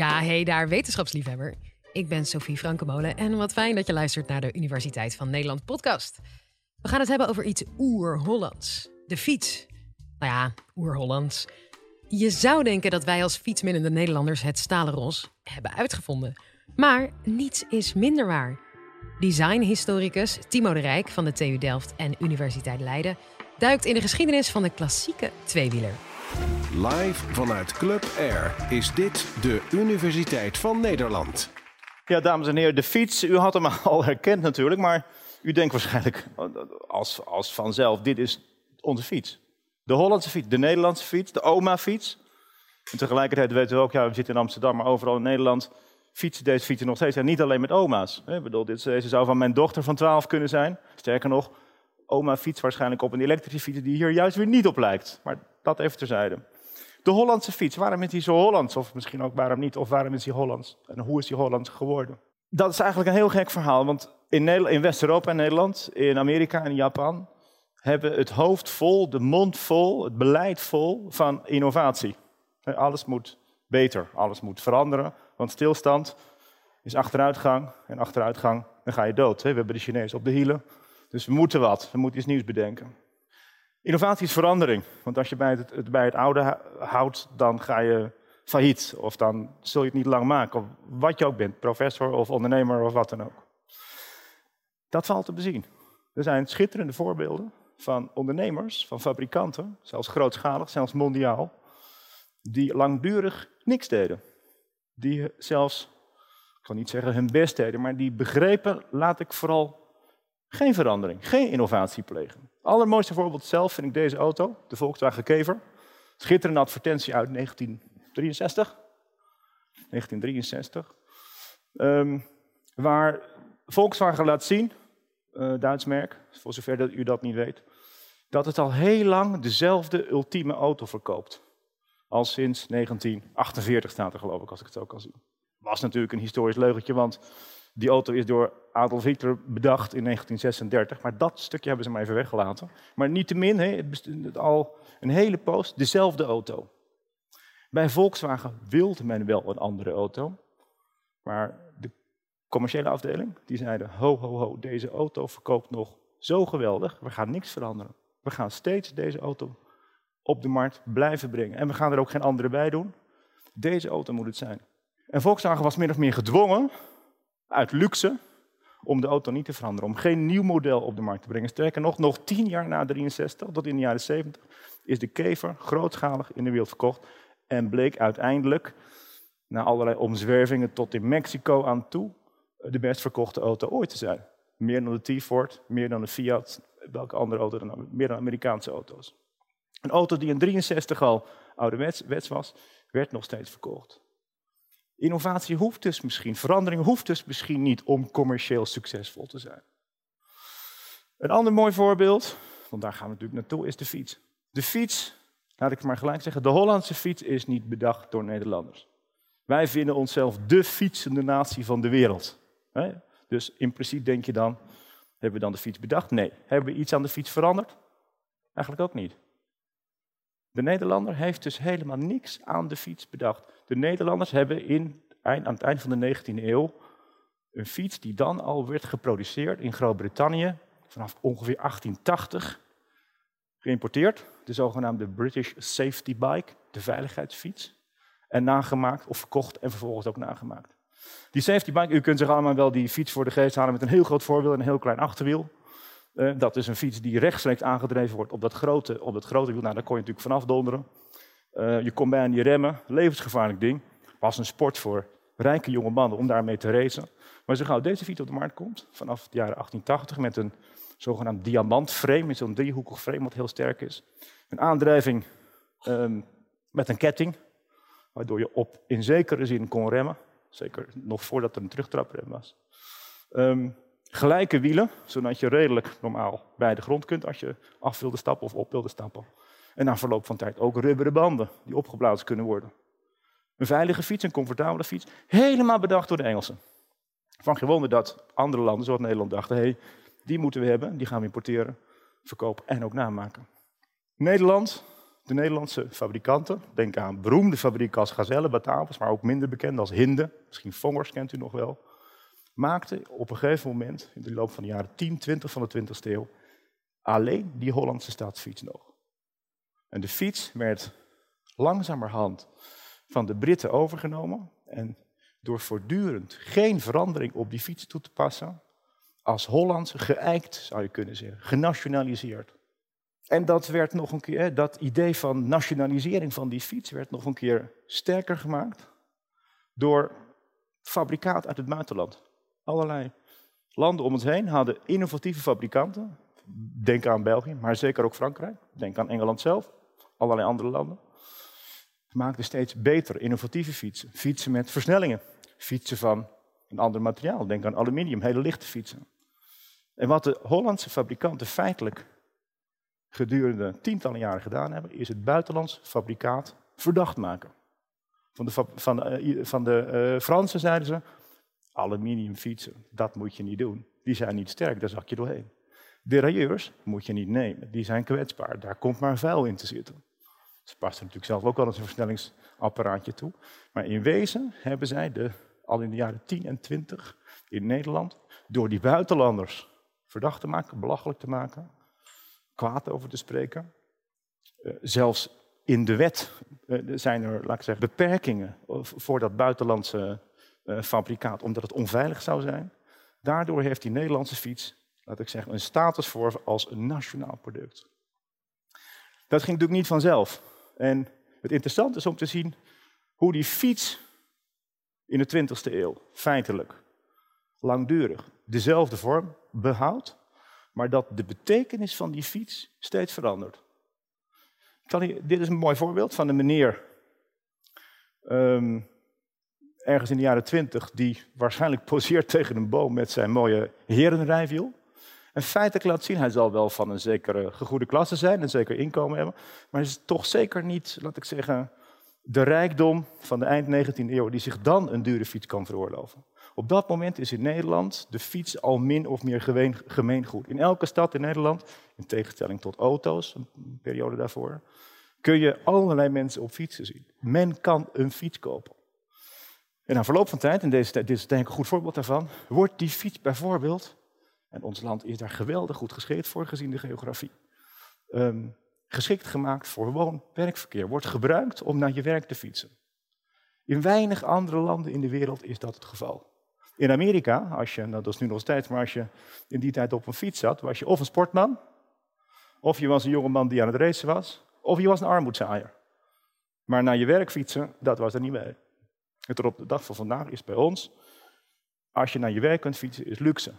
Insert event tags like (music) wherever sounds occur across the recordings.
Ja, hey daar, wetenschapsliefhebber. Ik ben Sophie Frankemolen en wat fijn dat je luistert naar de Universiteit van Nederland podcast. We gaan het hebben over iets oer-Hollands. De fiets. Nou ja, oer-Hollands. Je zou denken dat wij als fietsminnende Nederlanders het stalen ros hebben uitgevonden. Maar niets is minder waar. Designhistoricus Timo de Rijk van de TU Delft en Universiteit Leiden duikt in de geschiedenis van de klassieke tweewieler. Live vanuit Club Air is dit de Universiteit van Nederland. Ja, dames en heren, de fiets. U had hem (laughs) al herkend natuurlijk, maar u denkt waarschijnlijk als, als vanzelf, dit is onze fiets. De Hollandse fiets, de Nederlandse fiets, de oma-fiets. En tegelijkertijd weten we ook, ja, we zitten in Amsterdam, maar overal in Nederland fietsen deze fietsen nog steeds. En niet alleen met oma's. Ik bedoel, dit, deze zou van mijn dochter van 12 kunnen zijn. Sterker nog, oma fiets waarschijnlijk op een elektrische fiets die hier juist weer niet op lijkt. Maar dat even terzijde. De Hollandse fiets, waarom is die zo Hollands? Of misschien ook waarom niet? Of waarom is die Hollands? En hoe is die Hollands geworden? Dat is eigenlijk een heel gek verhaal, want in, in West-Europa en Nederland, in Amerika en Japan, hebben het hoofd vol, de mond vol, het beleid vol van innovatie. Alles moet beter, alles moet veranderen, want stilstand is achteruitgang en achteruitgang, dan ga je dood. We hebben de Chinezen op de hielen, dus we moeten wat, we moeten iets nieuws bedenken. Innovatie is verandering, want als je bij het, bij het oude houdt, dan ga je failliet. Of dan zul je het niet lang maken, of wat je ook bent, professor of ondernemer of wat dan ook. Dat valt te bezien. Er zijn schitterende voorbeelden van ondernemers, van fabrikanten, zelfs grootschalig, zelfs mondiaal, die langdurig niks deden. Die zelfs, ik kan niet zeggen hun best deden, maar die begrepen, laat ik vooral geen verandering, geen innovatie plegen. Allermooiste voorbeeld zelf vind ik deze auto, de Volkswagen Kever. Schitterende advertentie uit 1963. 1963. Um, waar Volkswagen laat zien, uh, Duits merk, voor zover dat u dat niet weet, dat het al heel lang dezelfde ultieme auto verkoopt. Al sinds 1948 staat er geloof ik, als ik het zo kan zien. Was natuurlijk een historisch leugentje, want die auto is door Adolf Hitler bedacht in 1936, maar dat stukje hebben ze maar even weggelaten. Maar niettemin, het bestond al een hele poos dezelfde auto. Bij Volkswagen wilde men wel een andere auto, maar de commerciële afdeling die zeiden: ho, ho, ho, deze auto verkoopt nog zo geweldig, we gaan niks veranderen. We gaan steeds deze auto op de markt blijven brengen. En we gaan er ook geen andere bij doen. Deze auto moet het zijn. En Volkswagen was min of meer gedwongen, uit luxe, om de auto niet te veranderen. Om geen nieuw model op de markt te brengen. Sterker nog, nog tien jaar na 63, tot in de jaren 70, is de Kever grootschalig in de wereld verkocht. En bleek uiteindelijk, na allerlei omzwervingen tot in Mexico aan toe, de best verkochte auto ooit te zijn. Meer dan de T-Ford, meer dan de Fiat, welke andere auto dan ook, meer dan Amerikaanse auto's. Een auto die in 63 al ouderwets was, werd nog steeds verkocht. Innovatie hoeft dus misschien, verandering hoeft dus misschien niet om commercieel succesvol te zijn. Een ander mooi voorbeeld, want daar gaan we natuurlijk naartoe, is de fiets. De fiets, laat ik het maar gelijk zeggen, de Hollandse fiets is niet bedacht door Nederlanders. Wij vinden onszelf de fietsende natie van de wereld. Dus in principe denk je dan, hebben we dan de fiets bedacht? Nee. Hebben we iets aan de fiets veranderd? Eigenlijk ook niet. De Nederlander heeft dus helemaal niks aan de fiets bedacht. De Nederlanders hebben in, aan het eind van de 19e eeuw een fiets die dan al werd geproduceerd in Groot-Brittannië vanaf ongeveer 1880 geïmporteerd. De zogenaamde British Safety Bike, de veiligheidsfiets. En nagemaakt of verkocht en vervolgens ook nagemaakt. Die safety bike, u kunt zich allemaal wel die fiets voor de geest halen met een heel groot voorwiel en een heel klein achterwiel. Dat is een fiets die rechtstreeks aangedreven wordt op dat grote, op dat grote wiel. Nou, daar kon je natuurlijk vanaf donderen. Uh, je komt bij aan die remmen, levensgevaarlijk ding. Was een sport voor rijke jonge mannen om daarmee te racen. Maar zo gauw deze fiets op de markt komt, vanaf de jaren 1880, met een zogenaamd diamantframe, met zo'n driehoekig frame wat heel sterk is. Een aandrijving um, met een ketting, waardoor je op in zekere zin kon remmen. Zeker nog voordat er een terugtraprem was. Um, gelijke wielen, zodat je redelijk normaal bij de grond kunt als je af wilde stappen of op wilde stappen. En na verloop van tijd ook rubberen banden die opgeblazen kunnen worden. Een veilige fiets, een comfortabele fiets, helemaal bedacht door de Engelsen. Van gewonnen dat andere landen, zoals Nederland, dachten: hé, hey, die moeten we hebben, die gaan we importeren, verkopen en ook namaken. Nederland, de Nederlandse fabrikanten, denk aan beroemde fabrieken als Gazelle, Batavus, maar ook minder bekend als Hinde, misschien Vongers kent u nog wel, maakten op een gegeven moment, in de loop van de jaren 10, 20 van de 20e eeuw, alleen die Hollandse staatsfiets nog. En de fiets werd langzamerhand van de Britten overgenomen en door voortdurend geen verandering op die fiets toe te passen, als Hollands geëikt, zou je kunnen zeggen, genationaliseerd. En dat werd nog een keer, dat idee van nationalisering van die fiets werd nog een keer sterker gemaakt door fabrikaat uit het buitenland. Allerlei landen om ons heen hadden innovatieve fabrikanten. Denk aan België, maar zeker ook Frankrijk. Denk aan Engeland zelf, allerlei andere landen. Maakten steeds betere, innovatieve fietsen. Fietsen met versnellingen. Fietsen van een ander materiaal. Denk aan aluminium, hele lichte fietsen. En wat de Hollandse fabrikanten feitelijk gedurende tientallen jaren gedaan hebben, is het buitenlands fabrikaat verdacht maken. Van de, van, uh, van de uh, Fransen zeiden ze, aluminium fietsen, dat moet je niet doen. Die zijn niet sterk, daar zak je doorheen. Derailleurs moet je niet nemen, die zijn kwetsbaar, daar komt maar vuil in te zitten. Ze passen natuurlijk zelf ook eens een versnellingsapparaatje toe. Maar in wezen hebben zij de, al in de jaren 10 en 20 in Nederland door die buitenlanders verdacht te maken, belachelijk te maken, kwaad over te spreken. Uh, zelfs in de wet uh, zijn er, laat ik zeggen, beperkingen voor dat buitenlandse fabrikaat, omdat het onveilig zou zijn. Daardoor heeft die Nederlandse fiets, laat ik zeggen, een status voor als een nationaal product. Dat ging natuurlijk niet vanzelf. En het interessante is om te zien hoe die fiets in de 20e eeuw feitelijk langdurig dezelfde vorm behoudt, maar dat de betekenis van die fiets steeds verandert. Kan dit is een mooi voorbeeld van een meneer, um, ergens in de jaren 20, die waarschijnlijk poseert (laughs) tegen een boom met zijn mooie herenrijwiel. En feitelijk laat zien, hij zal wel van een zekere gegoede klasse zijn, een zeker inkomen hebben, maar is toch zeker niet, laat ik zeggen, de rijkdom van de eind 19e eeuw die zich dan een dure fiets kan veroorloven. Op dat moment is in Nederland de fiets al min of meer gemeengoed. In elke stad in Nederland, in tegenstelling tot auto's, een periode daarvoor, kun je allerlei mensen op fietsen zien. Men kan een fiets kopen. En na verloop van tijd, en deze, dit is denk ik een goed voorbeeld daarvan, wordt die fiets bijvoorbeeld, en ons land is daar geweldig goed geschikt voor gezien de geografie, um, geschikt gemaakt voor woon-werkverkeer, wordt gebruikt om naar je werk te fietsen. In weinig andere landen in de wereld is dat het geval. In Amerika, als je, nou dat is nu nog steeds, maar als je in die tijd op een fiets zat, was je of een sportman, of je was een jongeman die aan het racen was, of je was een armoedzaaier. Maar naar je werk fietsen, dat was er niet mee. En op de dag van vandaag is bij ons, als je naar je werk kunt fietsen, is luxe.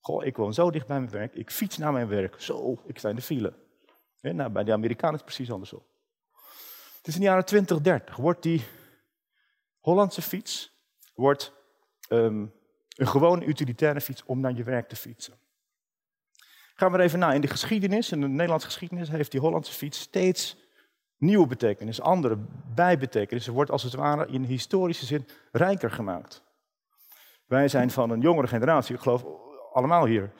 Goh, ik woon zo dicht bij mijn werk, ik fiets naar mijn werk. Zo, ik sta in de file. nou, bij de Amerikanen is het precies andersom. Het is in de jaren 20, 30, wordt die Hollandse fiets wordt, um, een gewone utilitaire fiets om naar je werk te fietsen. Gaan we er even naar. In de geschiedenis, in de Nederlandse geschiedenis, heeft die Hollandse fiets steeds nieuwe betekenis, andere bijbetekenissen. Wordt als het ware in historische zin rijker gemaakt. Wij zijn van een jongere generatie, ik geloof allemaal hier.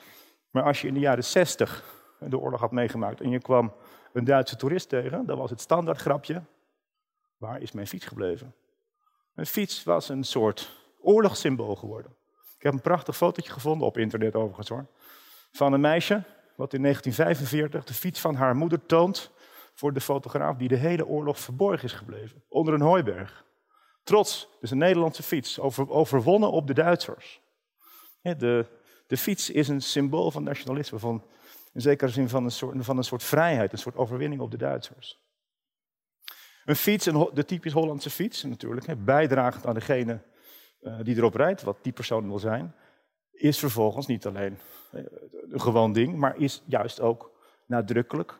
Maar als je in de jaren 60 de oorlog had meegemaakt en je kwam een Duitse toerist tegen, dan was het standaard grapje: waar is mijn fiets gebleven? Een fiets was een soort oorlogssymbool geworden. Ik heb een prachtig fotootje gevonden, op internet overigens hoor, van een meisje wat in 1945 de fiets van haar moeder toont voor de fotograaf die de hele oorlog verborgen is gebleven, onder een hooiberg. Trots, dus een Nederlandse fiets, over, overwonnen op de Duitsers. de, de fiets is een symbool van nationalisme, van, in zekere zin van een, soort, van een soort vrijheid, een soort overwinning op de Duitsers. Een fiets, de typisch Hollandse fiets natuurlijk, bijdragend aan degene uh, die erop rijdt, wat die persoon wil zijn, is vervolgens niet alleen uh, een gewoon ding, maar is juist ook nadrukkelijk.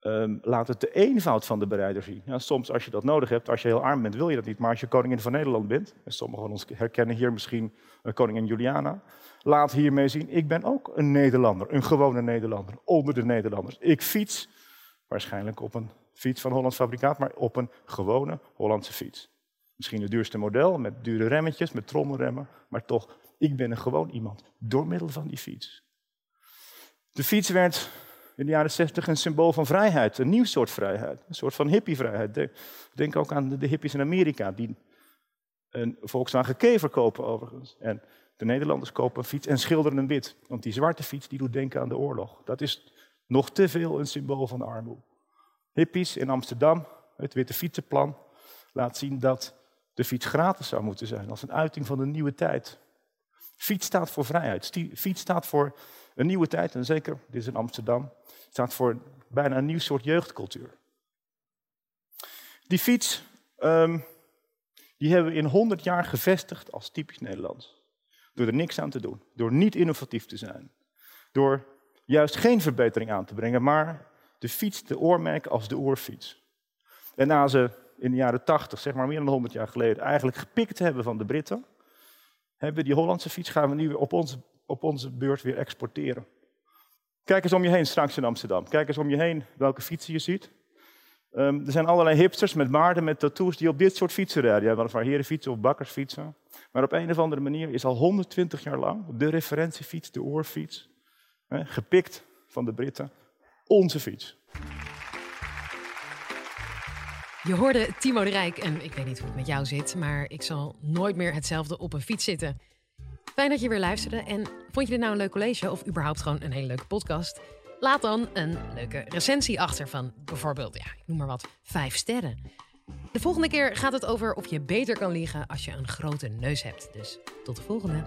Um, laat het de eenvoud van de bereider zien. Ja, soms als je dat nodig hebt, als je heel arm bent, wil je dat niet. Maar als je koningin van Nederland bent, en sommigen van ons herkennen hier misschien uh, koningin Juliana, laat hiermee zien, ik ben ook een Nederlander, een gewone Nederlander, onder de Nederlanders. Ik fiets, waarschijnlijk op een fiets van Hollands fabrikaat, maar op een gewone Hollandse fiets. Misschien het duurste model, met dure remmetjes, met trommelremmen, maar toch, ik ben een gewoon iemand, door middel van die fiets. De fiets werd in de jaren 60 een symbool van vrijheid, een nieuw soort vrijheid, een soort van hippievrijheid. Denk ook aan de hippies in Amerika, die een Volkswagen Kever kopen overigens. En de Nederlanders kopen een fiets en schilderen hem wit. Want die zwarte fiets die doet denken aan de oorlog. Dat is nog te veel een symbool van armoede. Hippies in Amsterdam, het witte fietsenplan, laat zien dat de fiets gratis zou moeten zijn. Als een uiting van de nieuwe tijd. Fiets staat voor vrijheid. Fiets staat voor een nieuwe tijd. En zeker, dit is in Amsterdam, staat voor bijna een nieuw soort jeugdcultuur. Die fiets, um, die hebben we in 100 jaar gevestigd als typisch Nederlands. Door er niks aan te doen. Door niet innovatief te zijn. Door juist geen verbetering aan te brengen, maar de fiets de oormerk als de oorfiets. En na ze in de jaren 80, zeg maar meer dan 100 jaar geleden, eigenlijk gepikt te hebben van de Britten, hebben die Hollandse fiets gaan we nu op onze, op onze beurt weer exporteren. Kijk eens om je heen straks in Amsterdam. Kijk eens om je heen welke fietsen je ziet. Um, er zijn allerlei hipsters met baarden, met tattoos, die op dit soort fietsen rijden. Weliswaar herenfietsen of bakkersfietsen. Maar op een of andere manier is al 120 jaar lang de referentiefiets, de oorfiets, gepikt van de Britten, onze fiets. Je hoorde Timo de Rijk en ik weet niet hoe het met jou zit, maar ik zal nooit meer hetzelfde op een fiets zitten. Fijn dat je weer luisterde en vond je dit nou een leuk college of überhaupt gewoon een hele leuke podcast? Laat dan een leuke recensie achter van bijvoorbeeld, ja, ik noem maar wat, vijf sterren. De volgende keer gaat het over of je beter kan liegen als je een grote neus hebt. Dus tot de volgende.